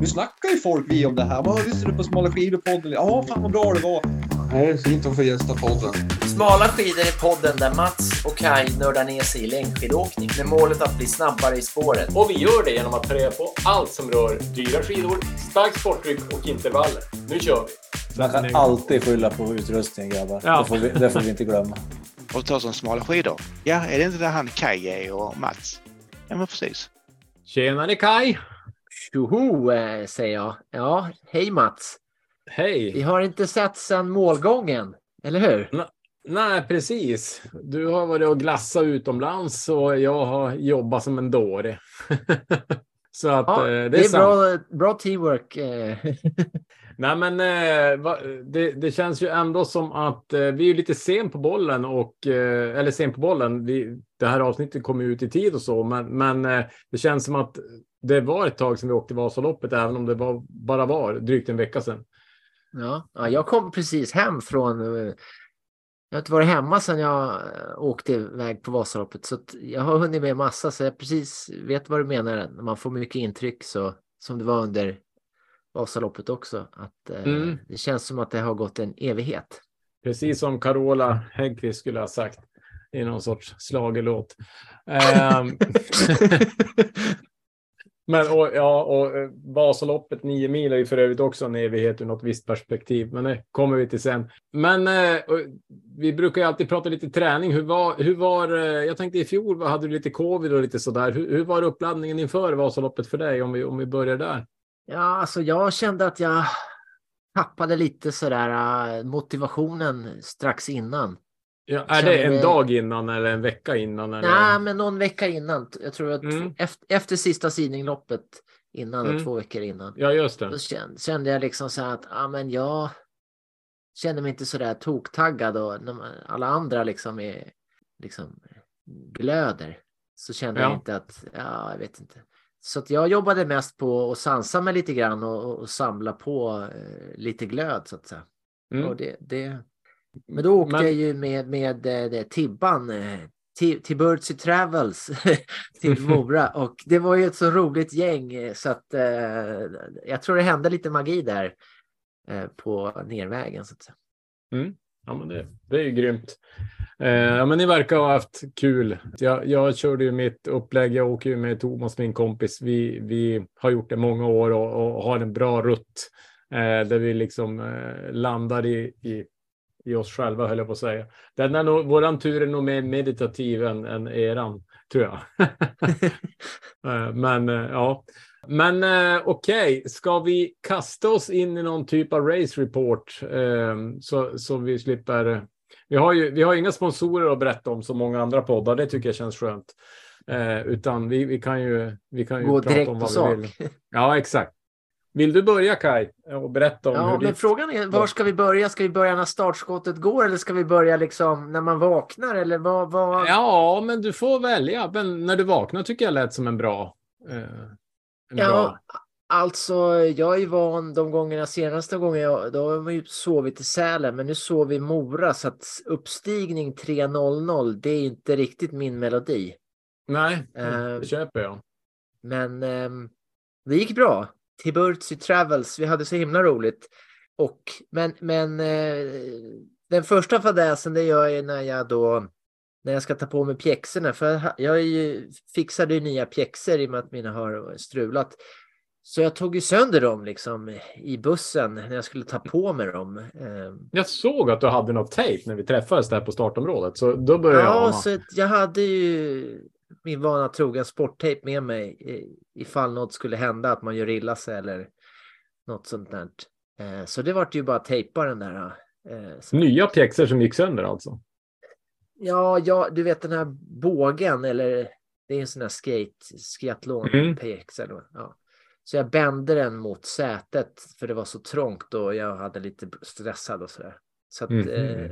Nu snackar ju folk vi om det här. Vad lyssnar du på Smala skidor-podden? Ja, fan vad bra det var. Det är fint att få gästa podden. Smala skidor är podden där Mats och Kai nördar ner sig i längdskidåkning med målet att bli snabbare i spåret. Och vi gör det genom att ta reda på allt som rör dyra skidor, starkt sporttryck och intervaller. Nu kör vi! Man kan alltid skylla på utrustningen grabbar. Ja. Det, får vi, det får vi inte glömma. Och ta som smala skidor. Ja, är det inte där han Kaj är och Mats? Ja, men precis. Tjenare Kai! Tjoho, eh, säger jag. Ja, hej Mats. Vi Hej! har inte sett sedan målgången, eller hur? Nej, precis. Du har varit och glassat utomlands och jag har jobbat som en dåre. Så att Ja, eh, det, det är är sant. bra, bra teamwork. Nej, men eh, va, det, det känns ju ändå som att eh, vi är lite sen på bollen och eh, eller sen på bollen. Vi, det här avsnittet kommer ut i tid och så, men, men eh, det känns som att det var ett tag sedan vi åkte Vasaloppet, även om det var, bara var drygt en vecka sedan. Ja, ja, jag kom precis hem från... eh, Jag har inte varit hemma sedan jag eh, åkte iväg på Vasaloppet, så att jag har hunnit med massa, så jag precis vet vad du menar. När man får mycket intryck, så som det var under Vasaloppet också, att eh, Mm. det känns som att det har gått en evighet. Precis som Carola Häggkvist skulle ha sagt i någon sorts slagelåt. Ehm, men och, ja, och eh, Vasaloppet nio mil är ju för övrigt också en evighet ur något visst perspektiv, men det kommer vi till sen. Men eh, vi brukar ju alltid prata lite träning. Hur var, hur var eh, jag tänkte i fjol hade du lite covid och lite sådär. Hur, hur var uppladdningen inför Vasaloppet för dig om vi, om vi börjar där? Ja, alltså jag kände att jag tappade lite sådär eh, motivationen strax innan. Ja, är det en dag innan eller en vecka innan? Eller? Nej, men någon vecka innan. Jag tror att Mm. efter, efter sista sidningloppet innan, Mm. två veckor innan. Ja, just det. Då kände, kände jag liksom så här att ja, men jag kände mig inte så där toktaggad och när man, alla andra liksom är liksom glöder så kände jag Ja. inte att, ja, jag vet inte. Så jag jobbade mest på att sansa mig lite grann och, och samla på eh, lite glöd så att säga. Mm. Och det, det... Men då åkte Men- jag ju med, med eh, det, Tibban eh, till, till Travels till Mora och det var ju ett så roligt gäng eh, så att eh, jag tror det hände lite magi där eh, på nervägen så att säga. Ja, men det, det är ju grymt. Eh, ja, men ni verkar ha haft kul. Jag, jag körde ju mitt upplägg. Jag åker ju med Thomas, min kompis. Vi, vi har gjort det många år och, och har en bra rutt eh, där vi liksom eh, landar i, i, i oss själva, höll jag på att säga. Den är nog, våran tur är nog mer meditativ än, än eran, tror jag. Eh, men eh, ja. Men eh, okej, ska vi kasta oss in i någon typ av race report eh, så, så vi slipper. Vi har ju vi har inga sponsorer att berätta om som många andra poddar. Det tycker jag känns skönt. Eh, utan vi, vi kan ju, vi kan ju Gå prata direkt om på vad sak. vi vill. Ja, exakt. Vill du börja Kai och berätta om Ja, hur men ditt... frågan är var ska vi börja? Ska vi börja när startskottet går eller ska vi börja liksom när man vaknar eller vad? vad... Ja, men du får välja. Men när du vaknar tycker jag lät som en bra. Eh, en bra. Ja, alltså jag är ju van de gångerna, senaste gången jag, då har man ju sovit i Sälen, men nu sov vi i Mora så att uppstigning 3.00, det är inte riktigt min melodi. Nej, Eh, det köper jag. Men ehm, det gick bra. Birdsey Travels, vi hade så himla roligt. Och, men men eh, den första fadäsen det gör jag när jag då när jag ska ta på mig pjäxorna. För jag, ju, fixade ju nya pjäxor i och med att mina har strulat. Så jag tog ju sönder dem liksom i bussen när jag skulle ta på mig dem. Ehm, Jag såg att du hade något tejp när vi träffades där på startområdet, så då började jag Ja, så jag hade ju min vana trogen sporttejp med mig ifall något skulle hända, att man gör illa sig eller något sånt där. Eh, Så det vart ju bara att tejpa den där. eh, Nya pjäxor som gick sönder alltså. Ja, ja, du vet den här bågen eller det är en sån här skate, skiathlon, Mm. PX eller ja. Så jag bände den mot sätet för det var så trångt och jag hade lite stressad och sådär. Så att Mhm. eh,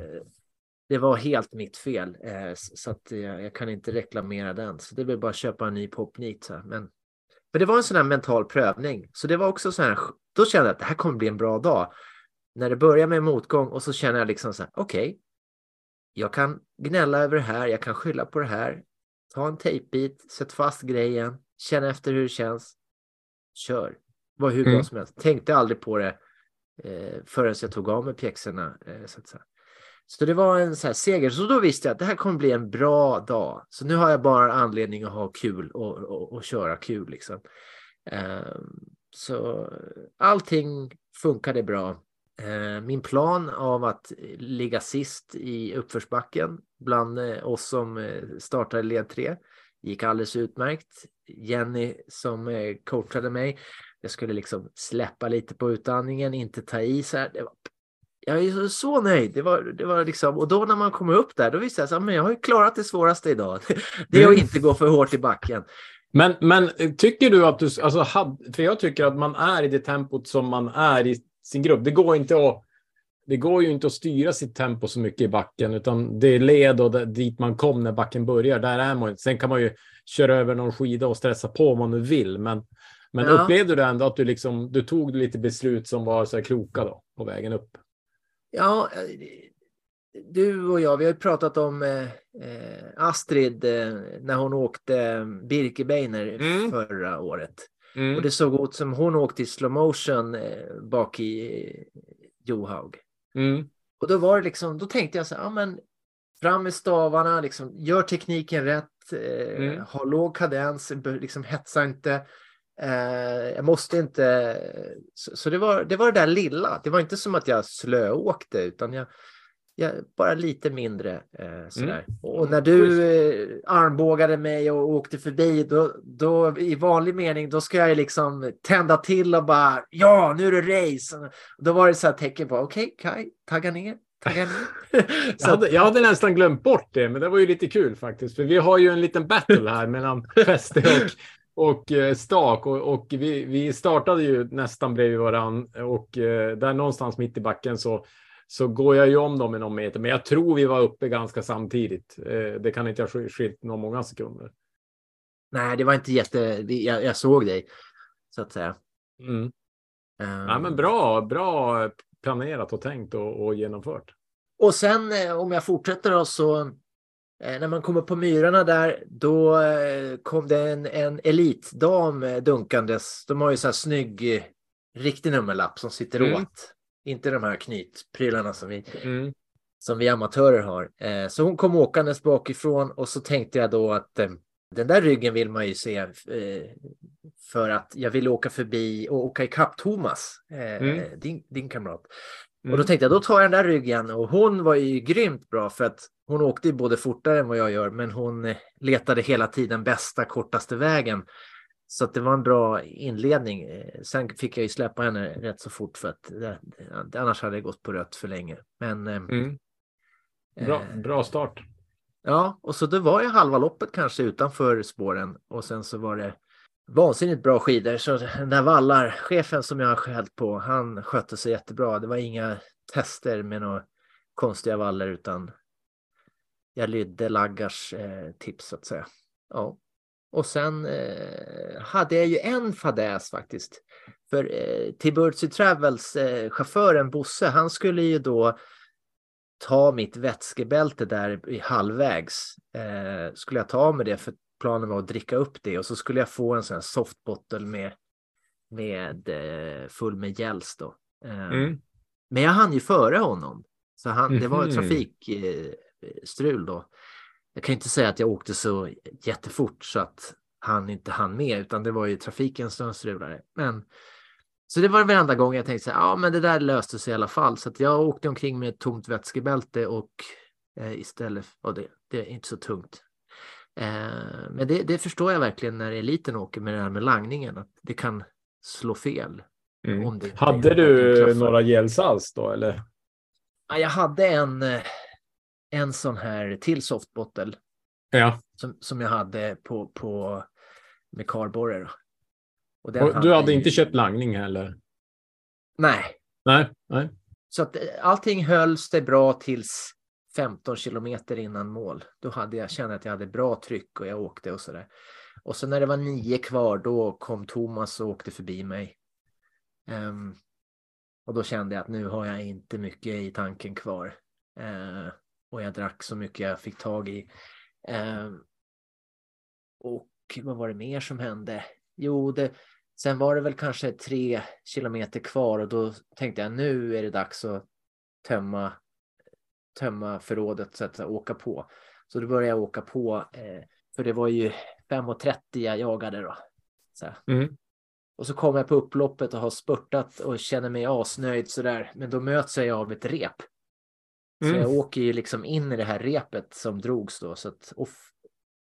det var helt mitt fel. Eh, så att jag, jag kan inte reklamera den. Så det blir bara att köpa en ny popnit. Så här. Men för det var en sån här mental prövning. Så det var också så här. Då kände jag att det här kommer bli en bra dag. När det börjar med motgång och så känner jag liksom så här. Okej, jag kan gnälla över det här. Jag kan skylla på det här. Ta en tejpbit, sätt fast grejen, känn efter hur det känns. Kör. Var hur bra Mm. som helst. Tänkte aldrig på det eh, förrän jag tog av mig pjäxorna. Eh, så, så det var en så här seger. Så då visste jag att det här kommer bli en bra dag. Så nu har jag bara anledning att ha kul och, och, och köra kul. Liksom. Eh, så allting funkade bra. Eh, Min plan av att ligga sist i uppförsbacken bland eh, oss som eh, startade led 3 gick alldeles utmärkt. Jenny som coachade mig, jag skulle liksom släppa lite på utandningen, inte ta i så här. Det var, jag är så, nöjd. Det var, det var liksom, och då när man kommer upp där, då visste jag att jag har ju klarat det svåraste idag. Det är att Mm. inte gå för hårt i backen. Men, men tycker du att du, alltså, had, för jag tycker att man är i det tempot som man är i sin grupp. Det går inte att, det går ju inte att styra sitt tempo så mycket i backen, utan det är led och dit man kom när backen börjar. Där är man. Sen kan man ju köra över någon skida och stressa på om man nu vill, men, men Ja. upplevde du ändå att du liksom, du tog lite beslut som var så här kloka då på vägen upp? Ja, eh, du och jag, vi har ju pratat om eh, eh, Astrid eh, när hon åkte Birkebeiner Mm. förra året. Mm. Och det såg ut som hon åkte i slow motion eh, bak i eh, Johaug. Mm. Och då var det liksom, då tänkte jag så här, ja men fram med stavarna, liksom, gör tekniken rätt, eh, Mm. ha låg kadens, liksom hetsa inte. Eh, jag måste inte, så, så det, var, det var det där lilla. Det var inte som att jag slöåkte utan jag, jag bara lite mindre eh, sådär. Och, och när du eh, armbågade mig och åkte förbi, då, då i vanlig mening, då ska jag liksom tända till och bara ja, nu är det race. Då var det så här tecken på okej, Kai, tagga ner, tagga ner. Jag hade, jag hade nästan glömt bort det, men det var ju lite kul faktiskt. För vi har ju en liten battle här mellan fäste och, och eh, stak. Och, och vi, vi startade ju nästan bredvid varann. Och eh, där någonstans mitt i backen så, så går jag ju om dem med någon meter. Men jag tror vi var uppe ganska samtidigt. Eh, det kan inte ha sk- skilt någon många sekunder. nej, det var inte jätte, jag, jag såg dig så att säga. Mm. Ehm, Ja, men bra, bra planerat och tänkt och, och genomfört. Och sen eh, om jag fortsätter då så eh, när man kommer på myrarna där då kom det en, en elitdam dunkandes. De har ju så här snygg riktig nummerlapp som sitter Mm. åt. Inte de här knytprylarna som vi, Mm. som vi amatörer har. Eh, så hon kom åkandes bakifrån och så tänkte jag då att eh, den där ryggen vill man ju se eh, för att jag vill åka förbi och åka ikapp Thomas, eh, Mm. din, din kamrat. Mm. Och då tänkte jag, då tar jag den där ryggen och hon var ju grymt bra för att hon åkte ju både fortare än vad jag gör, men hon eh, letade hela tiden bästa kortaste vägen. Så det var en bra inledning. Eh, Sen fick jag ju släppa henne rätt så fort för att det, annars hade det gått på rött för länge. Men eh, Mm. Bra, eh, bra start. ja, och så det var ju halva loppet kanske utanför spåren och sen så var det vansinnigt bra skidor. Så den där vallarchefen som jag har skällt på, han skötte sig jättebra. Det var inga tester med några konstiga vallar utan jag lydde Laggars eh, tips så att säga. Ja. Och sen eh, hade jag ju en fadäs faktiskt. För eh, Tiburzi Travels eh, chauffören Bosse, han skulle ju då ta mitt vätskebälte där i halvvägs. Eh, skulle jag ta av med det för planen var att dricka upp det och så skulle jag få en sån här softbottle med, med eh, full med gels då. Eh, Mm. Men jag hann ju före honom. Så han, det var Mhm. trafikstrul strul då. Jag kan inte säga att jag åkte så jättefort så att han inte hann med, utan det var ju trafiken som strulade. Men så det var varenda gång jag tänkte så här, ja men det där löste sig i alla fall. Så att jag åkte omkring med ett tomt vätskebälte och eh, istället, och det, det är inte så tungt. Eh, men det, det förstår jag verkligen när eliten åker med det här med langningen, att det kan slå fel. Mm. Hade du några gels alls då eller? Ja, jag hade en, eh, en sån här till softbottle Ja, som, som jag hade på, på med kardborre. då. Och den och du hade ju- inte köpt langning heller? Nej, Nej, nej. så att eh, allting hölls det bra tills 15 kilometer innan mål. Då hade jag kände att jag hade bra tryck och jag åkte och så där. Och så när det var nio kvar, då kom Thomas och åkte förbi mig. Ehm, och då kände jag att nu har jag inte mycket i tanken kvar. Eh, och jag drack så mycket jag fick tag i. Ehm, och vad var det mer som hände? Jo, det, Sen var det väl kanske tre kilometer kvar och då tänkte jag nu är det dags att tömma, tömma förrådet så att åka på. Så då började jag åka på, eh, för det var ju 5.30 jag jagade då. Så. Mm. Och så kommer jag på upploppet och har spurtat och känner mig asnöjd sådär. Men då möts jag av ett rep. Så Mm. jag åker ju liksom in i det här repet som drogs då. Så att off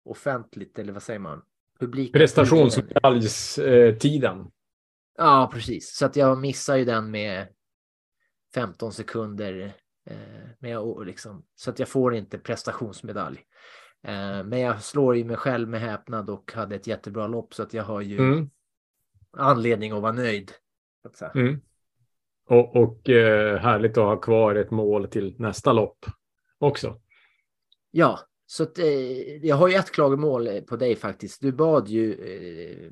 offentligt, eller vad säger man? Publik. Prestationsmedaljstiden. Ja, precis. Så att jag missar ju den med 15 sekunder. Eh, men jag, liksom, så att jag får inte prestationsmedalj. Eh, men jag slår ju mig själv med häpnad och hade ett jättebra lopp så att jag har ju Mm. anledning att vara nöjd. Så att. Mm. Och, och eh, härligt att ha kvar ett mål till nästa lopp också. Ja, så att, eh, jag har ju ett klagomål eh, på dig faktiskt. Du bad ju eh,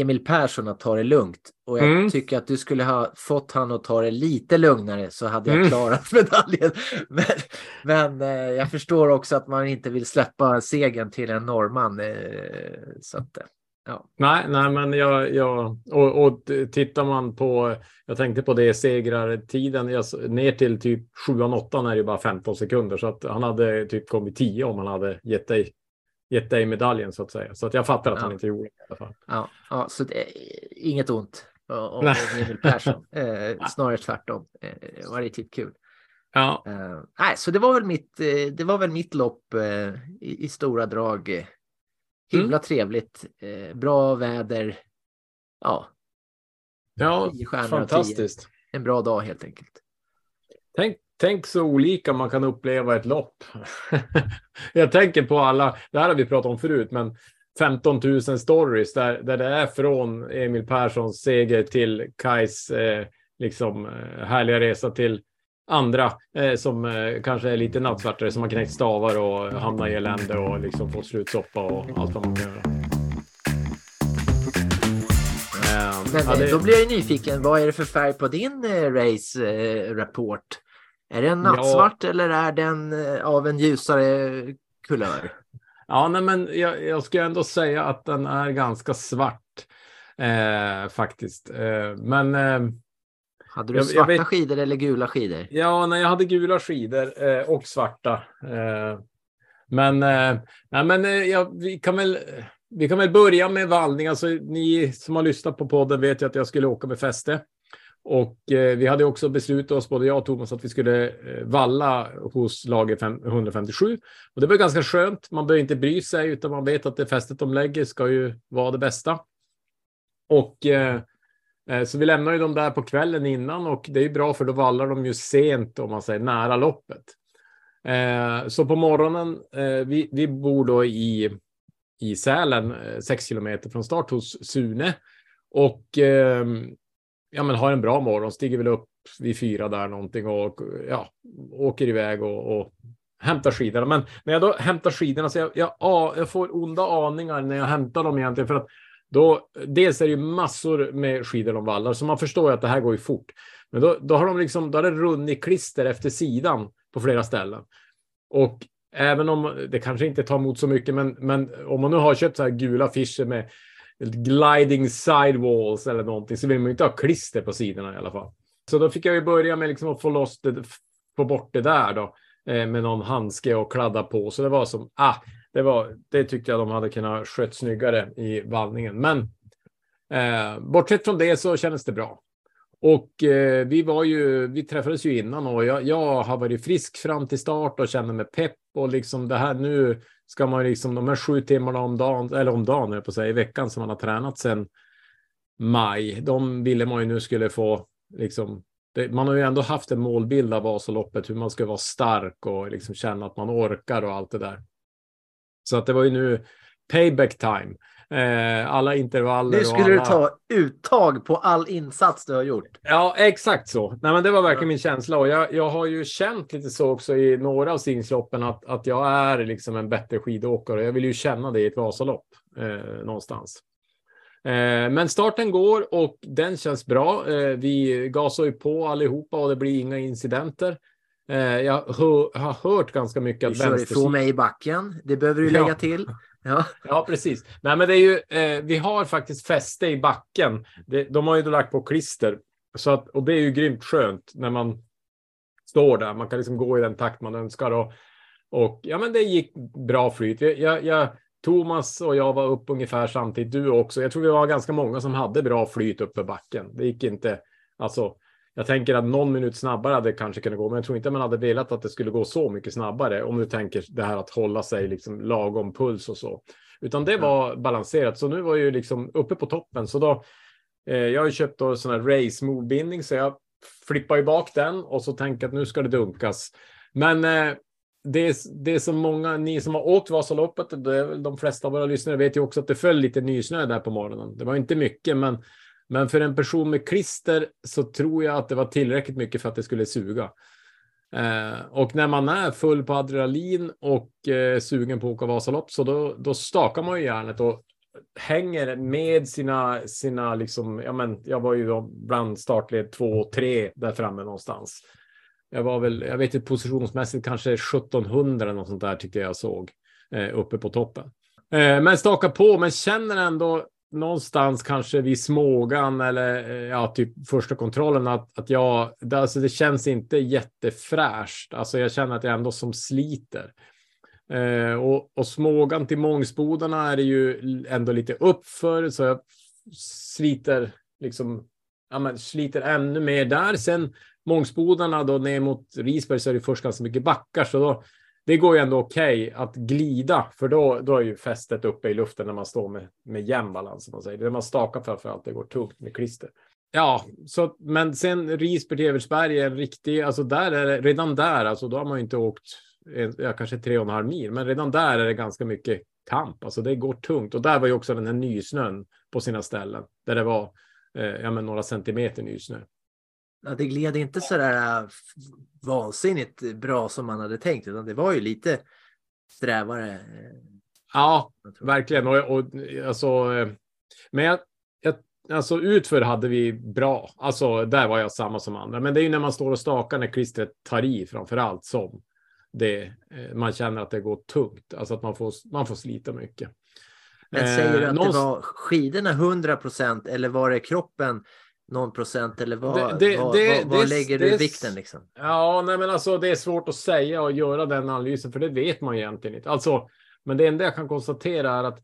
Emil Persson att ta det lugnt och jag Mm. tycker att du skulle ha fått han att ta det lite lugnare så hade jag Mm. klarat medaljen. Men, men eh, jag förstår också att man inte vill släppa segern till en norrman. Eh, så att, ja. Nej, nej, men jag, jag och, och tittar man på, jag tänkte på det segrartiden, jag, ner till typ 7 8 är det bara 15 sekunder, så att han hade typ kommit 10 om han hade gett dig, gett dig medaljen så att säga. Så att jag fattar att han Ja. inte gjorde det i alla fall. Ja, ja, så det, inget ont om. Emil Persson. Eh, snarare tvärtom. Eh, det var riktigt kul. Ja, Eh, nej, så det var väl mitt, eh, det var väl mitt lopp eh, i, i stora drag. Eh, Himla Mm. trevligt, eh, bra väder. Ja, ja fantastiskt. en bra dag helt enkelt. Tänk, tänk så olika man kan uppleva ett lopp. jag tänker på alla, det här har vi pratat om förut, men 15 000 stories där, där det är från Emil Perssons seger till Kais eh, liksom, eh, härliga resa till andra eh, som eh, kanske är lite nattsvartare som har knäckt stavar och hamnar i elände och liksom får slutsoppa och allt vad man kan göra. Eh, Men ja, eh, det- då blir jag nyfiken, vad är det för färg på din eh, race eh, rapport? Är det en Ja. nattsvart eller är den eh, av en ljusare kulör? Ja, nej, men jag, jag skulle ändå säga att den är ganska svart eh, faktiskt. Eh, men eh, Hade du Jag- jag svarta vet- skidor eller gula skidor? ja, när jag hade gula skidor eh, och svarta. Eh, men eh, nej, men eh, ja, vi kan väl. Vi kan väl börja med vallning. Alltså, ni som har lyssnat på podden vet ju att jag skulle åka med fäste. Och eh, vi hade också beslutat oss, både jag och Thomas, att vi skulle eh, valla hos lager fem- 157. Och det var ganska skönt. Man behöver inte bry sig, utan man vet att det fästet de lägger ska ju vara det bästa. Och Eh, så vi lämnar ju dem där på kvällen innan och det är ju bra för då vallar de ju sent om man säger nära loppet. Eh, så på morgonen, eh, vi, vi bor då i, i Sälen, eh, sex kilometer från start hos Sune. Och ehm, ja, men har en bra morgon, stiger väl upp vid fyra där någonting och ja, åker iväg och, och hämtar skidorna. Men när jag då hämtar skidorna så jag, jag, jag får onda aningar när jag hämtar dem egentligen för att då dels är det ju massor med skidor de vallar så man förstår ju att det här går ju fort. Men då, då har de liksom, då har det runnit klister efter sidan på flera ställen. Och även om det kanske inte tar emot så mycket, men, men om man nu har köpt så här gula affischer med gliding sidewalls eller någonting så vill man ju inte ha klister på sidorna i alla fall. Så då fick jag ju börja med liksom att få loss det, få bort det där då eh, med någon handske och kladda på. Så det var som, ah, det var, det tyckte jag de hade kunnat skött snyggare i vallningen. Men eh, bortsett från det så kändes det bra. Och eh, vi var ju, vi träffades ju innan och jag, jag har varit frisk fram till start och känner mig pepp och liksom det här nu ska man ju liksom de här sju timmarna om dagen, eller om dagen, höll jag på att säga, i veckan som man har tränat sedan maj. De ville man ju nu skulle få liksom. Det, man har ju ändå haft en målbild av Vasaloppet, hur man ska vara stark och liksom känna att man orkar och allt det där. Så att det var ju nu payback time. Eh, alla intervaller. Nu och skulle alla... du ta uttag på all insats du har gjort. Ja, exakt så. Nej, men det var verkligen min känsla och jag, jag har ju känt lite så också i några av simsloppen att, att jag är liksom en bättre skidåkare. Jag vill ju känna det i ett Vasalopp eh, någonstans. Eh, men starten går och den känns bra. Eh, vi gasar ju på allihopa och det blir inga incidenter. Eh, jag hör, har hört ganska mycket att kör ifrån mig i backen. Det behöver du Ja. lägga till. Ja. Ja, precis. Nej, men det är ju, eh, vi har faktiskt fäste i backen. Det, de har ju då lagt på klister. Så att, och det är ju grymt skönt när man står där. Man kan liksom gå i den takt man önskar. Och, och ja, men det gick bra flyt. Jag, jag, Thomas och jag var upp ungefär samtidigt. Du också. Jag tror vi var ganska många som hade bra flyt upp för backen. Det gick inte. Alltså, jag tänker att någon minut snabbare hade kanske kunnat gå, men jag tror inte man hade velat att det skulle gå så mycket snabbare. Om du tänker det här att hålla sig liksom lagom puls och så. Utan det var balanserat. Så nu var ju liksom uppe på toppen. Så då, eh, jag har ju köpt då sån här race move bindning så jag flippar ju bak den och så tänker att nu ska det dunkas. Men eh, det, är, det så många, ni som har åkt Vasaloppet, det är väl de flesta av våra lyssnare vet ju också att det föll lite nysnö där på morgonen. Det var inte mycket, men, men för en person med klister så tror jag att det var tillräckligt mycket för att det skulle suga. Eh, och när man är full på adrenalin och eh, sugen på att åka Vasalopp så då, då stakar man ju hjärnet och hänger med sina, sina liksom, ja men jag var ju då bland startled två och tre där framme någonstans. Jag var väl, jag vet inte positionsmässigt kanske 1700 eller något sånt där tyckte jag såg eh, uppe på toppen. Eh, men staka på, men känner ändå någonstans kanske vid smågan eller eh, ja, typ första kontrollen att, att jag, det, alltså det känns inte jättefräscht. Alltså jag känner att jag ändå som sliter. Eh, och, och smågan till Mångsbodarna är det ju ändå lite uppför så jag sliter liksom, ja men sliter ännu mer där. Sen Mångsbodarna då ner mot Risberg så är det först ganska mycket backar så då det går ju ändå okej att glida, för då, då är ju fästet uppe i luften när man står med, med jämn balans. Som man säger. Det man stakar framför allt, det går tungt med klister. Ja, så, men sen Risberg till Evertsberg är en riktig, alltså där är det, redan där, alltså då har man ju inte åkt, ja, kanske tre och en halv mil, men redan där är det ganska mycket kamp, alltså det går tungt. Och där var ju också den här nysnön på sina ställen, där det var eh, ja, men några centimeter nysnö. Ja, det gled inte så där äh, vansinnigt bra som man hade tänkt, utan det var ju lite strävare. eh, Ja. Verkligen. Och, och, alltså, eh, men jag, jag, alltså utför hade vi bra. Alltså där var jag samma som andra. Men det är ju när man står och stakar när klistret tar i framför allt som det, eh, man känner att det går tungt. Alltså att man får, man får slita mycket. Men säger du Eh, att någonst- det var skidorna 100 procent eller var det kroppen någon procent eller vad, Det- det- vad, det- vad, vad lägger det- du vikten liksom? Ja, nej, men alltså det är svårt att säga och göra den analysen, för det vet man egentligen inte. Alltså, men det enda jag kan konstatera är att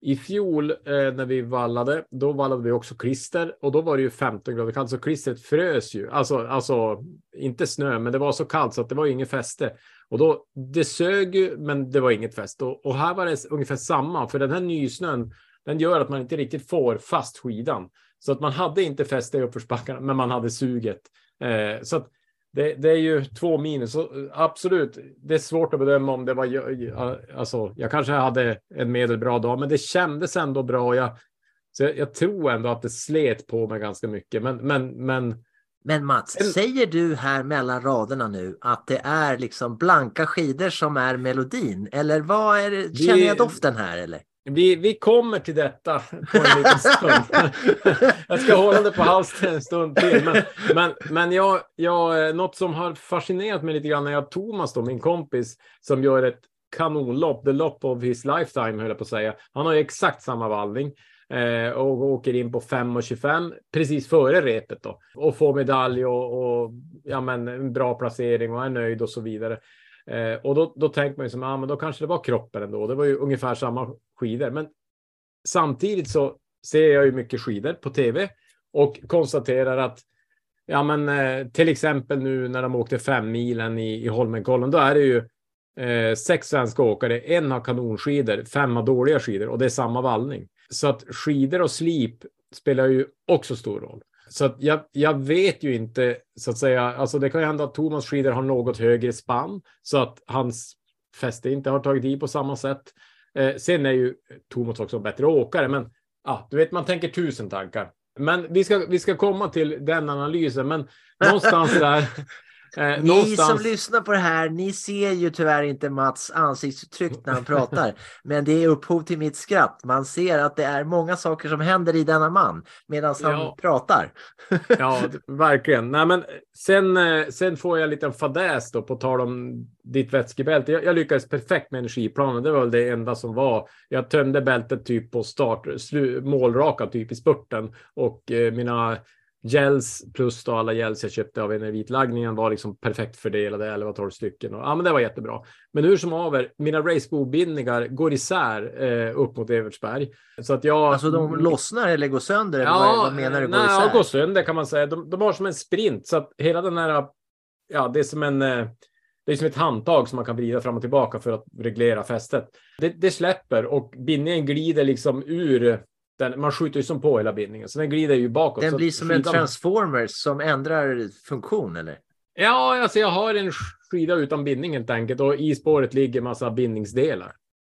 i fjol eh, när vi vallade, då vallade vi också klister och då var det ju 15 grader kallt, så klistret frös ju. Alltså, alltså inte snö, men det var så kallt så att det var inget fäste. Och då, det sög ju, men det var inget fäste. Och, och här var det ungefär samma, för den här nysnön, den gör att man inte riktigt får fast skidan. Så att man hade inte fäste i uppförsbackarna, men man hade suget. Eh, så att det, det är ju två minus. Så eh, absolut, det är svårt att bedöma om det var... Alltså, jag kanske hade en medelbra dag, men det kändes ändå bra. Jag, så jag, jag tror ändå att det slet på mig ganska mycket. Men, men, men Men Mats, En- säger du här mellan raderna nu att det är liksom blanka skidor som är melodin? Eller vad är det? Känner jag doften här eller? Vi, vi kommer till detta på en liten stund. jag ska hålla det på halsen en stund till. Men, men, men jag, jag, något som har fascinerat mig lite grann är att Thomas, då, min kompis, som gör ett kanonlopp, the lopp of his lifetime, höll jag på att säga. Han har ju exakt samma vallning eh, och åker in på 5.25 precis före repet då och får medalj och, och ja, men, en bra placering och är nöjd och så vidare. Eh, och då, då tänker man ju som, ja, men då kanske det var kroppen ändå. Det var ju ungefär samma skidor, men samtidigt så ser jag ju mycket skidor på tv och konstaterar att ja, men eh, till exempel nu när de åkte fem milen i, i Holmenkollen, då är det ju eh, sex svenska åkare. En har kanonskidor, fem har dåliga skidor och det är samma vallning. Så att skidor och slip spelar ju också stor roll. Så att jag, jag vet ju inte, så att säga, alltså det kan ju hända att Thomas skidor har något högre spann så att hans fäste inte har tagit i på samma sätt. Eh, sen är ju Thomas också en bättre åkare, men ja, du vet, man tänker tusen tankar. Men vi ska, vi ska komma till den analysen, men någonstans där, Eh, Ni någonstans- som lyssnar på det här, ni ser ju tyvärr inte Mats ansiktsuttryck när han pratar. men det är upphov till mitt skratt. Man ser att det är många saker som händer i denna man medan han Ja. pratar. Ja, verkligen. Nej, men sen, eh, sen får jag en liten fadäs då på tal om ditt vätskebälte. Jag, jag lyckades perfekt med energiplanen. Det var väl det enda som var. Jag tömde bältet typ på start, slu, målraka typ i spurten och eh, mina gels plus då alla gels jag köpte av Enervitlagningen var liksom perfekt fördelade 11-12 stycken. Och, ja, men det var jättebra. Men hur som haver, mina racebo-bindningar går isär eh, upp mot Evertsberg. Så att jag... Alltså de lossnar eller går sönder? Eller vad, vad menar du? Går nej, isär? ja, går sönder kan man säga. De, de har som en sprint så att hela den här, ja, det är som en, eh, det är som ett handtag som man kan vrida fram och tillbaka för att reglera fästet. Det, det släpper och bindningen glider liksom ur den. Man skjuter ju som på hela bindningen så den glider ju bakåt. Den blir som en transformer som ändrar funktion eller? Ja, alltså jag har en skida utan bindning helt enkelt och i spåret ligger massa bindningsdelar.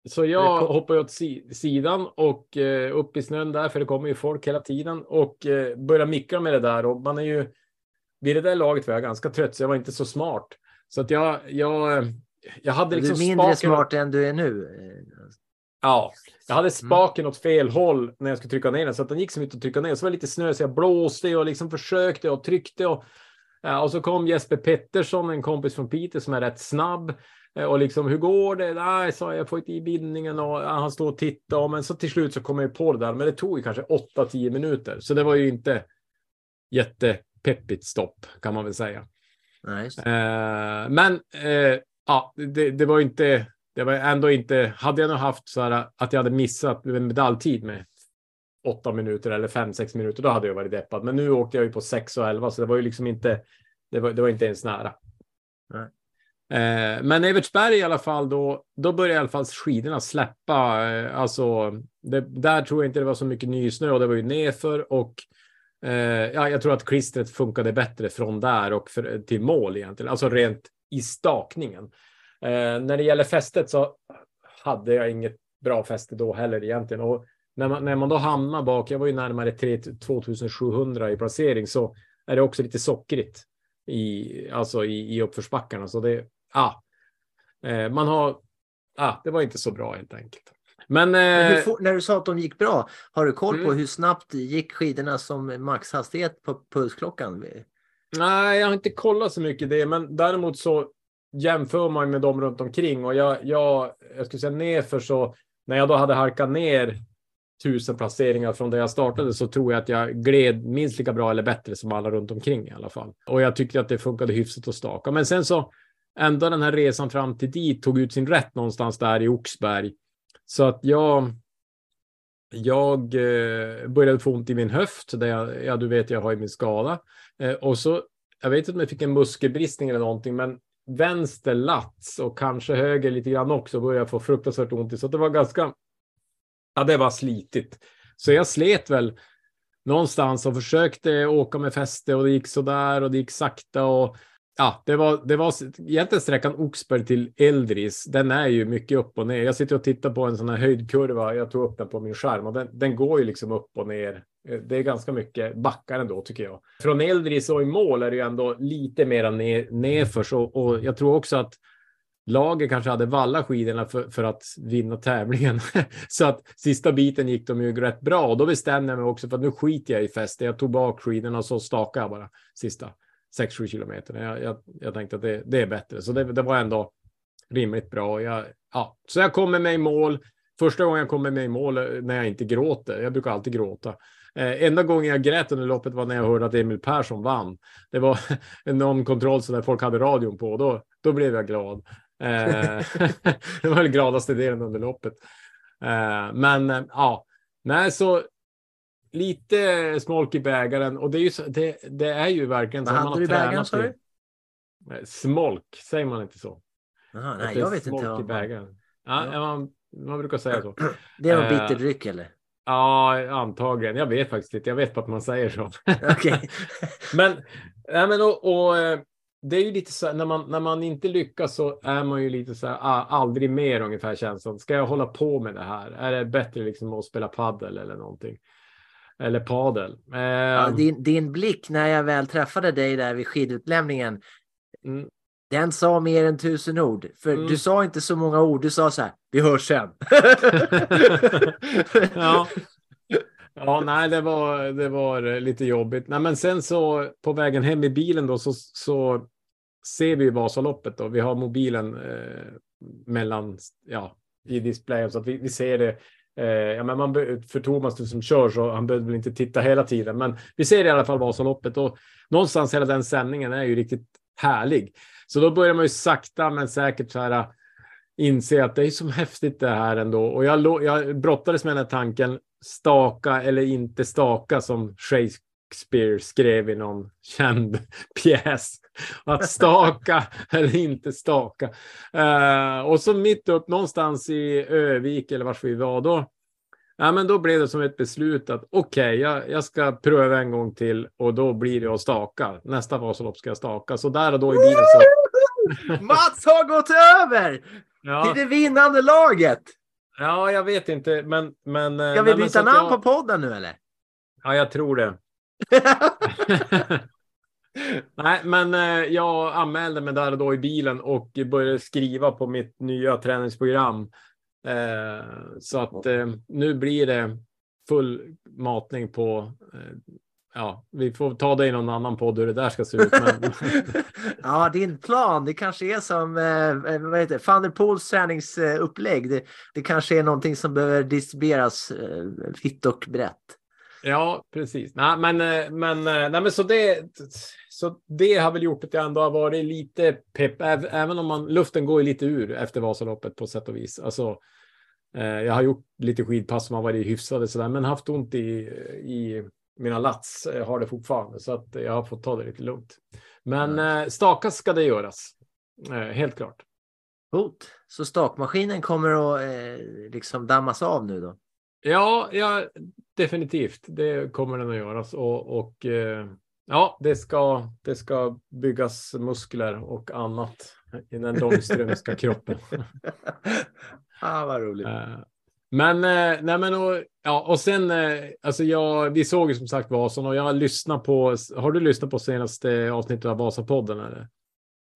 Så jag hoppar åt si sidan och eh, upp i snön där, för det kommer ju folk hela tiden och eh, börjar mickra med det där och man är ju vid det där laget var jag ganska trött så jag var inte så smart. Så att jag, jag, eh, jag hade liksom du är mindre spaken- smart än du är nu. Ja, jag Mm. hade spaken åt fel håll när jag skulle trycka ner den så att den gick som inte att trycka ner. Så var det lite snö så jag blåste och liksom försökte och tryckte och och så kom Jesper Pettersson, en kompis från Piteå som är rätt snabb Eh, och liksom hur går det? Nej, sa jag, jag får inte i bindningen och han står och tittar men så till slut så kom jag på det där. Men det tog ju kanske 8-10 minuter så det var ju inte jättepeppigt stopp kan man väl säga. Det. Eh, men eh, ja, det, det var ju inte. Det var ändå inte. Hade jag nog haft så här att jag hade missat en medaljtid med åtta minuter eller fem, sex minuter, då hade jag varit deppad. Men nu åkte jag ju på 6 och 11, så det var ju liksom inte. Det var, det var inte ens nära. Nej. Eh, men Evertsberg i alla fall, då, då började i alla fall skidorna släppa. Eh, alltså, det, där tror jag inte det var så mycket nysnö och det var ju nerför och eh, ja, jag tror att klistret funkade bättre från där och för, till mål egentligen, alltså rent i stakningen. Eh, när det gäller fästet så hade jag inget bra fäste då heller egentligen och när man, när man då hamnar bak, jag var ju närmare 3, 2700 i placering, så är det också lite sockrigt i, alltså i, i uppförsbackarna. Så det, ja, eh, man har, ja, det var inte så bra helt enkelt. Men, Men hur eh, när du sa att de gick bra, har du koll på Mm. hur snabbt gick skidorna som maxhastighet på pulsklockan? nej, jag har inte kollat så mycket det, men däremot så jämför man med dem runt omkring och jag, jag, jag skulle säga nerför så när jag då hade halkat ner tusen placeringar från där jag startade så tror jag att jag gled minst lika bra eller bättre som alla runt omkring i alla fall. Och jag tyckte att det funkade hyfsat att staka. Men sen så ändå den här resan fram till dit tog ut sin rätt någonstans där i Oxberg. Så att jag jag eh, började få ont i min höft, där jag, ja du vet jag har ju min skada. Eh, och så, jag vet inte om jag fick en muskelbristning eller någonting, men vänster lats och kanske höger lite grann också började få fruktansvärt ont i. Så det var ganska, ja det var slitigt. Så jag slet väl någonstans och försökte åka med fäste och det gick sådär och det gick sakta och ja, det var, det var egentligen sträckan Oxberg till Eldris. Den är ju mycket upp och ner. Jag sitter och tittar på en sån här höjdkurva. Jag tog upp den på min skärm och den, den går ju liksom upp och ner. Eh, det är ganska mycket backar ändå tycker jag. Från Eldris och i mål är det ju ändå lite mera ner, nerför och, och jag tror också att laget kanske hade vallat skidorna för, för att vinna tävlingen. så att sista biten gick de ju rätt bra och då bestämde jag mig också för att nu skiter jag i fäste. Jag tog bak skidorna och så stakade jag bara sista 6-7 kilometer. Jag, jag, jag tänkte att det, det är bättre, så det, det var ändå rimligt bra. Jag, ja. Så jag kommer med i mål. Första gången jag kommer med i mål eh, när jag inte gråter. Jag brukar alltid gråta. Eh, enda gången jag grät under loppet var när jag hörde att Emil Persson vann. Det var någon kontroll så där folk hade radion på. Då, då blev jag glad. Eh, det var den gladaste delen under loppet. Eh, men eh, ja, nej, så lite smolk i bägaren och det är ju, det, det är ju verkligen Vad så. hade du i bägaren, sa du? Smolk, säger man inte så? Att nej, jag vet inte. smolk i vad bägaren. Ja, Ja. Man, man brukar säga så. Det är någon Eh, bitter dryck eller? Ja, antagligen. Jag vet faktiskt inte. Jag vet bara att man säger så. Okej. men, nej, men och, och, eh, det är ju lite så när man, när man inte lyckas så är man ju lite så här, aldrig mer ungefär känslan. Ska jag hålla på med det här? Är det bättre liksom att spela paddel eller någonting? Eller padel? Ja, din, din blick när jag väl träffade dig där vid skidutlämningen Mm. Den sa mer än tusen ord. För Mm. du sa inte så många ord. Du sa så här, vi hörs sen. ja. Ja, nej, det var, det var lite jobbigt. Nej, men sen så på vägen hem i bilen då så, så ser vi Vasaloppet då. Vi har mobilen eh, mellan, ja, i displayen så att vi, vi ser det. Eh, ja, men man, för Thomas som kör så han behöver väl inte titta hela tiden, men vi ser i alla fall Vasaloppet och någonstans hela den sändningen är ju riktigt härlig. Så då börjar man ju sakta men säkert så här äh, inse att det är så häftigt det här ändå. Och jag, jag brottades med den här tanken, staka eller inte staka som Shakespeare skrev i någon känd pjäs. Att staka eller inte staka. Uh, och så mitt upp någonstans i Övik eller var vi var då. Ja, men då blev det som ett beslut att okej, jag, jag ska pröva en gång till och då blir det att staka. Nästa Vasalopp ska jag staka. Så där och då i bilen så. Mats har gått över Ja. till det vinnande laget. Ja, jag vet inte, men... men eh, Ska vi nej, byta namn jag, på podden nu eller? Ja, jag tror det. nej, men eh, jag anmälde mig där och då i bilen och började skriva på mitt nya träningsprogram. Eh, så att eh, nu blir det full matning på... Eh, ja, vi får ta det i någon annan podd hur det där ska se ut. Men, ja, din plan, det kanske är som eh, vad heter det, Van der Poels träningsupplägg. Det, det kanske är någonting som behöver distribueras eh, vitt och brett. Ja, precis. Nej, men, eh, men, eh, nej, men så, det, så det har väl gjort att jag ändå har varit lite pepp, äv- även om man, luften går lite ur efter Vasaloppet på sätt och vis. Alltså, eh, jag har gjort lite skidpass som har varit hyfsade sådär, men haft ont i, i mina lats eh, har det fortfarande, så att jag har fått ta det lite lugnt. Men eh, stakas ska det göras, eh, helt klart. Coolt. Så stakmaskinen kommer att eh, liksom dammas av nu då? Ja, ja, definitivt. Det kommer den att göras och, och eh, ja, det ska, det ska byggas muskler och annat i den långströmska kroppen. ah, vad roligt. Eh, Men, eh, nej men och, ja, och sen, eh, alltså jag, vi såg ju som sagt Vasan och jag har lyssnat på, har du lyssnat på senaste avsnittet av Vasapodden eller?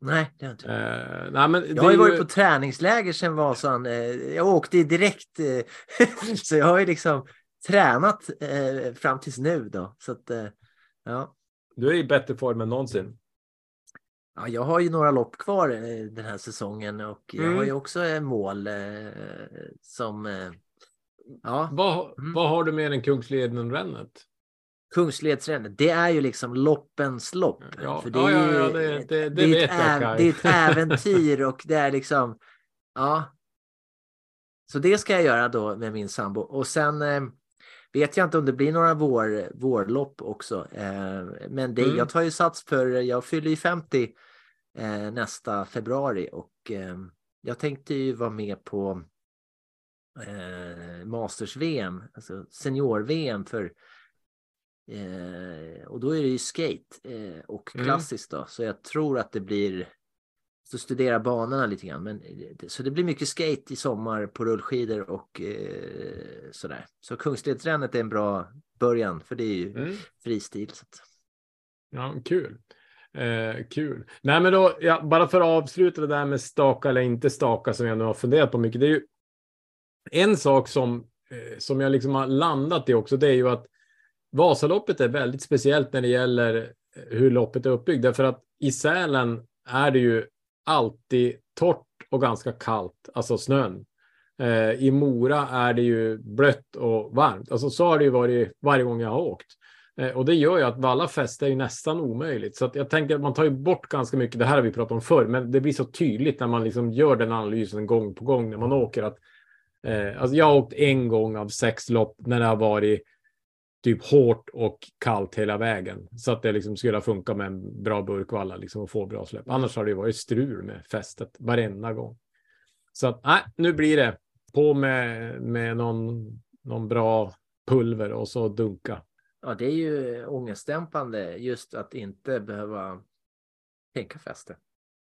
Nej, det har jag inte. Eh, nej men Jag det har ju varit på träningsläger sen Vasan. Eh, Jag åkte direkt, eh, så jag har ju liksom tränat eh, fram tills nu då. Så att, eh, ja. Du är i bättre form än någonsin. ja, jag har ju några lopp kvar den här säsongen och jag Mm. har ju också eh, mål eh, som, eh, ja, Vad, Mm. vad har du mer än Kungsleden-rännet? Kungsledsrännet. Det är ju liksom loppens lopp. Ja, För det ja, är ja, ja, det- det- det är ett vet jag, äv- Kaj. Det är ett äventyr och det är liksom, ja. Så det ska jag göra då med min sambo. Och sen eh, vet jag inte om det blir några vår, vårlopp också. Eh, men det, Mm. jag tar ju sats för, jag fyller ju 50 eh, nästa februari och eh, jag tänkte ju vara med på eh, Masters-VM, alltså senior-VM för eh, och då är det ju skate eh, och Mm. klassiskt då, så jag tror att det blir så studera banorna lite grann. Men, så det blir mycket skate i sommar på rullskidor och eh, sådär. Så Kungsledsrännet är en bra början för det är ju Mm. fristil. Så att, Ja, kul. Eh, kul. Nej, men då, ja, bara för att avsluta det där med staka eller inte staka som jag nu har funderat på mycket. Det är ju en sak som, eh, som jag liksom har landat i också. Det är ju att Vasaloppet är väldigt speciellt när det gäller eh, hur loppet är uppbyggt. Därför att i Sälen är det ju alltid torrt och ganska kallt, alltså snön. Eh, I Mora är det ju blött och varmt. Alltså så har det ju varit varje gång jag har åkt. Eh, Och det gör ju att valla fäste är ju nästan omöjligt. Så att jag tänker att man tar ju bort ganska mycket. Det här har vi pratat om förr, men det blir så tydligt när man liksom gör den analysen gång på gång när man åker. Att, eh, alltså jag har åkt en gång av sex lopp när det har varit typ hårt och kallt hela vägen. Så att det liksom skulle ha funkat med en bra burkvalla liksom och få bra släpp. Annars har det varit strul med fästet varenda gång. Så att nej, nu blir det på med, med någon, någon bra pulver och så dunka. ja, det är ju ångestdämpande just att inte behöva tänka fäste.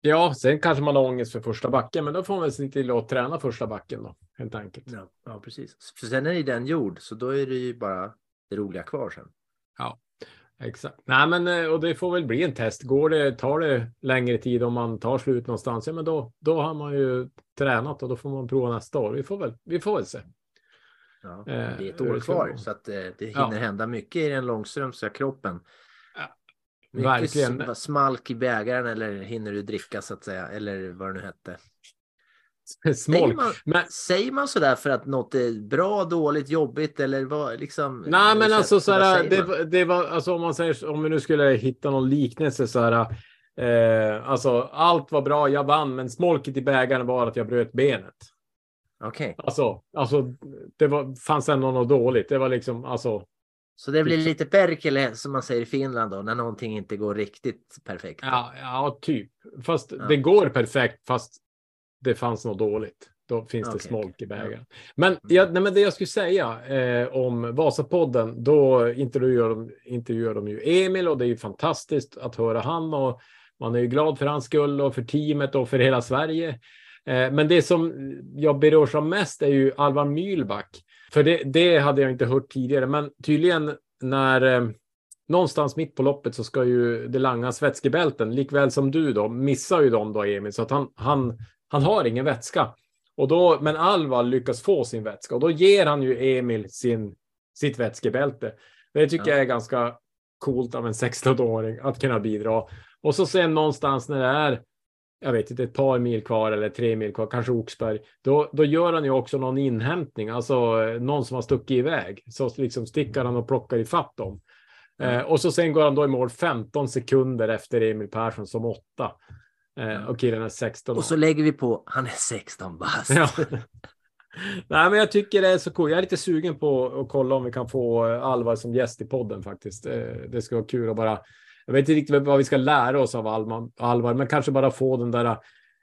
Ja, sen kanske man har ångest för första backen, men då får man väl se till att träna första backen då, helt enkelt. Ja, ja, precis. För sen är det den gjord, så då är det ju bara det roliga kvar sen. Exakt. Nej, men eh, och det får väl bli en test. Går det, tar det längre tid om man tar slut någonstans, ja, men då, då har man ju tränat och då får man prova nästa år. Vi får väl, vi får väl se. Ja, Eh, det är ett år kvar så att eh, det Ja. hinner hända mycket i den långströmska kroppen. Mycket verkligen. sm- smalk i bägaren eller hinner du dricka så att säga, eller vad det nu hette. Säger Smolk. man, Men, säger man så där för att något är bra, dåligt, jobbigt eller vad liksom? nej, men så- alltså så här, säger det, det var alltså om man säger om vi nu skulle hitta någon liknelse så här. Eh, alltså allt var bra, jag vann, men smolket i bägaren var att jag bröt benet. Okej, Alltså, alltså det var, fanns ändå något dåligt. Det var liksom, alltså, så det blir lite perkele som man säger i Finland då, när någonting inte går riktigt perfekt. ja, ja typ. Fast Ja. det går perfekt, fast det fanns något dåligt. Då finns det Okej, smolk i bägaren. Men, ja, nej, men det jag skulle säga eh, om Vasapodden, då intervjuar de, intervjuar de ju Emil och det är ju fantastiskt att höra han och man är ju glad för hans skull och för teamet och för hela Sverige. Eh, men det som jag berörs av mest är ju Alvar Mylback. För det, det hade jag inte hört tidigare, men tydligen när eh, någonstans mitt på loppet så ska ju det langas vätskebälten, likväl som du då, missar ju dem då Emil, så att han, han, han har ingen vätska. Och då, men Alvar lyckas få sin vätska och då ger han ju Emil sin, sitt vätskebälte. Det tycker Ja. jag är ganska coolt av en 16-åring att kunna bidra. Och så sen någonstans när det är, jag vet inte, ett par mil kvar eller tre mil kvar, kanske Oxberg, då, då gör han ju också någon inhämtning, alltså eh, någon som har stuckit iväg. Så liksom sticker han och plockar i fatt dem. Eh, och så sen går han då i mål 15 sekunder efter Emil Persson som åtta. Eh, och killen är 16 år. Och så lägger vi på, han är 16 bast. Ja. Nej, men jag tycker det är så coolt. Jag är lite sugen på att kolla om vi kan få eh, Alvar som gäst i podden faktiskt. Eh, Det ska vara kul att bara. Jag vet inte riktigt vad vi ska lära oss av Alvar, men kanske bara få den där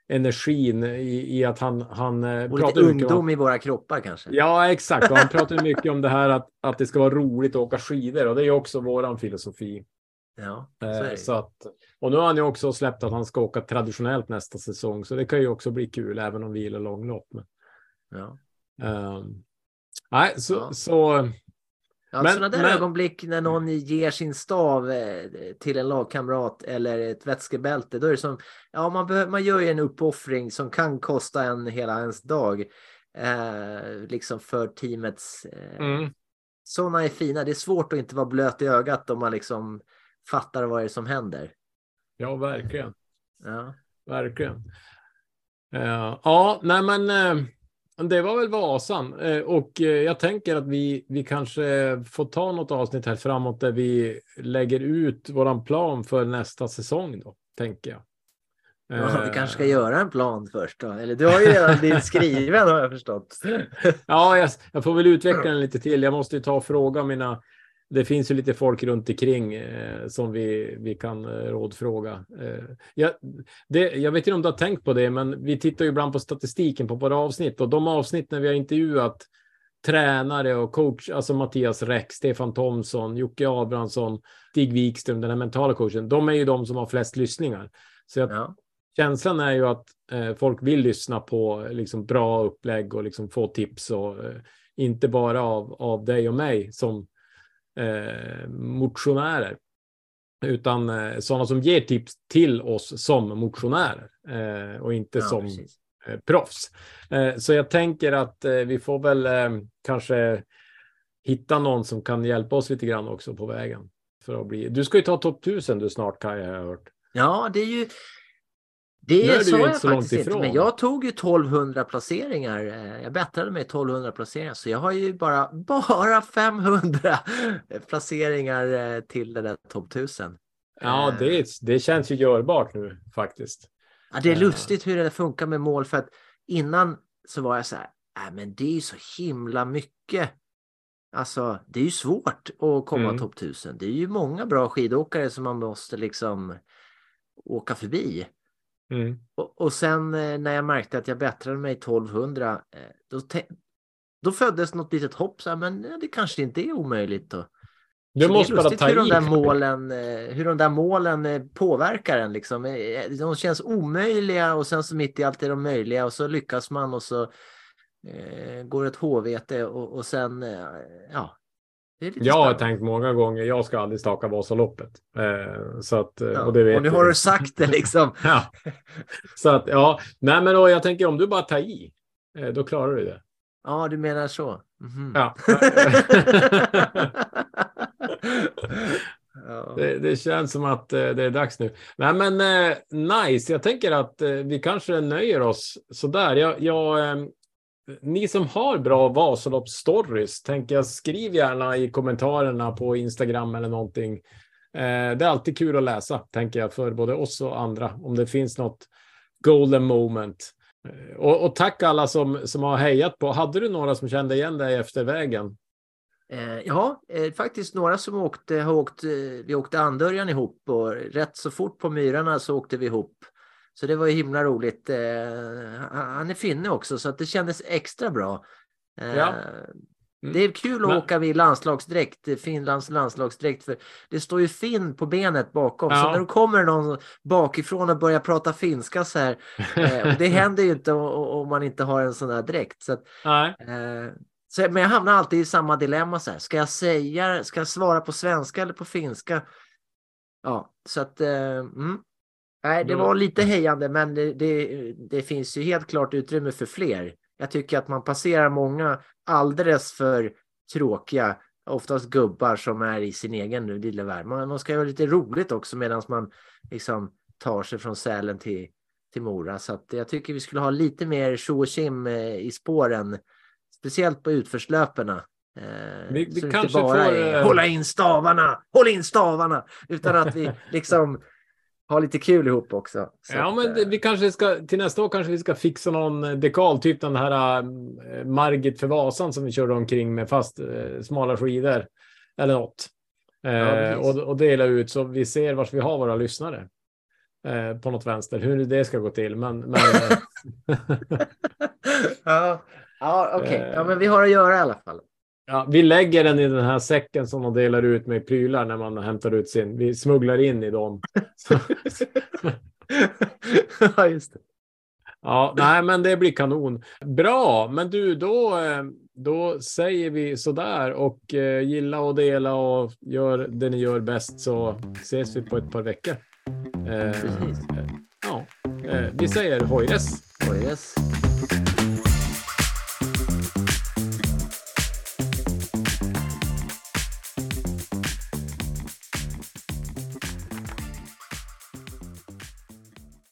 energin i, i att han, han eh, Och lite pratar om- ungdom i våra kroppar kanske. Ja, exakt. Och han pratar mycket om det här att, att det ska vara roligt att åka skidor och det är också våran filosofi. Ja, så det. Så att, och nu har han ju också släppt att han ska åka traditionellt nästa säsong, så det kan ju också bli kul även om vi gillar långlopp. Men, Ja. ehm, nej, så, Ja. så Ja, Men- sådana där men- ögonblick när någon ger sin stav eh, till en lagkamrat eller ett vätskebälte, då är det som, ja man, man gör ju en uppoffring som kan kosta en hela ens dag. Eh, liksom för teamets, eh, mm, sådana är fina. Det är svårt att inte vara blöt i ögat om man liksom fattar vad det är som händer. ja, verkligen, Ja, verkligen. Eh, ja, nej, men eh, det var väl Vasan Eh, och eh, jag tänker att vi, vi kanske får ta något avsnitt här framåt där vi lägger ut våran plan för nästa säsong då, tänker jag. ja vi Eh, kanske ska göra en plan först då. Eller du har ju redan din skriven har jag förstått. Ja, jag, jag får väl utveckla den lite till. Jag måste ju ta och fråga mina... Det finns ju lite folk runt omkring eh, som vi, vi kan eh, rådfråga. Eh, jag, det, jag vet inte om du har tänkt på det, men vi tittar ju ibland på statistiken på våra avsnitt och de avsnitt när vi har intervjuat tränare och coach, alltså Mattias Räck, Stefan Thomsson, Jocke Abrahamsson, Stig Wikström, den här mentala coachen, de är ju de som har flest lyssningar. Så jag, Ja, känslan är ju att eh, folk vill lyssna på liksom, bra upplägg och liksom, få tips och eh, inte bara av, av dig och mig som eh, motionärer utan eh, sådana som ger tips till oss som motionärer eh, och inte ja som precis. eh, proffs. Eh, så jag tänker att eh, vi får väl eh, kanske hitta någon som kan hjälpa oss lite grann också på vägen. För att bli... Du ska ju ta topp 1000 du snart Kaj har jag hört. Ja, det är ju... Nu är Det du ju jag inte så långt faktiskt inte, ifrån. men jag tog ju 1200 placeringar. Eh, Jag bättrade mig 1200 placeringar, så jag har ju bara, bara 500 placeringar eh, till det där topp 1000. Ja, Eh, det, det känns ju görbart nu faktiskt. Ja, det är lustigt hur det funkar med mål, för att innan så var jag så här, äh, men det är ju så himla mycket. Alltså, det är ju svårt att komma Mm. topp 1000. Det är ju många bra skidåkare som man måste liksom åka förbi. Mm. Och, och sen eh, när jag märkte att jag bättrade mig 1200, eh, då, då föddes något litet hopp, så här, men det kanske inte är omöjligt. Då. Du Så måste bara ta hur de där målen, eh, hur de där målen eh, påverkar en. Liksom. Eh, De känns omöjliga och sen så mitt i allt är de möjliga och så lyckas man och så eh, går ett HVT och, och sen, eh, ja, Lite Jag har tänkt många gånger, jag ska aldrig staka Vasaloppet. Eh, så att, eh, Ja, och det vet och nu du. har du sagt det liksom. Ja. Så att, ja. Nej, men då, jag tänker om du bara tar i, eh, då klarar du det. Ja, du menar så. Mhm. Ja. Ja. Det, det känns som att eh, det är dags nu. Nej, men nice. Jag tänker att vi kanske nöjer oss sådär. Jag, jag, ni som har bra Vasaloppsstories, tänker jag skriv gärna i kommentarerna på Instagram eller någonting. Eh, det är alltid kul att läsa, tänker jag, för både oss och andra. Om det finns något golden moment. Eh, Och, och tack alla som, som har hejat på. Hade du några som kände igen dig efter vägen? Eh, ja, eh, faktiskt några som åkte, har åkt, eh, vi åkte Andörjan ihop och rätt så fort på Myrarna så åkte vi ihop. Så det var ju himla roligt. Eh, han är finne också så att det kändes extra bra. Eh, Ja. Mm. Det är kul att Men- åka vid landslagsdräkt, Finlands landslagsdräkt, för det står ju Finn på benet bakom. Så Ja. när det kommer någon bakifrån och börjar prata finska så här, eh, det händer ju inte om man inte har en sån här dräkt. Så att, Nej. Eh, så, men jag hamnar alltid i samma dilemma. Så här. Ska jag säga, ska jag svara på svenska eller på finska? Ja, så att... Eh, mm. Nej, det var lite hejande, men det, det, det finns ju helt klart utrymme för fler. Jag tycker att man passerar många alldeles för tråkiga, oftast gubbar som är i sin egen nu lilla värld. Man, man ska göra lite roligt också medan man liksom tar sig från Sälen till, till Mora. Så att jag tycker vi skulle ha lite mer tjo och tjim eh, i spåren, speciellt på utförslöperna. Eh, Vi- vi så kanske inte bara får, är eh, hålla in stavarna, håll in stavarna, utan att vi liksom har lite kul ihop också. Så ja, att, men det, eh, vi kanske ska till nästa år kanske vi ska fixa någon eh, dekal, typ den här äh, Margit för Vasan som vi körde omkring med fast äh, smala skidor eller något. Ja, precis. och, och dela ut så vi ser vart vi har våra lyssnare. Eh, på något vänster, hur det ska gå till. Men, men ja, ja okej. Eh. Ja, men vi har att göra i alla fall. Ja, vi lägger den i den här säcken som de delar ut med prylar när man hämtar ut sin. Vi smugglar in i dem. Ja, just det. Ja, nej, men det blir kanon. Bra, men du, då, eh, då säger vi sådär och eh, gilla och dela och gör det ni gör bäst så ses vi på ett par veckor. Eh, Precis. ja, vi säger hojres. Oj, yes.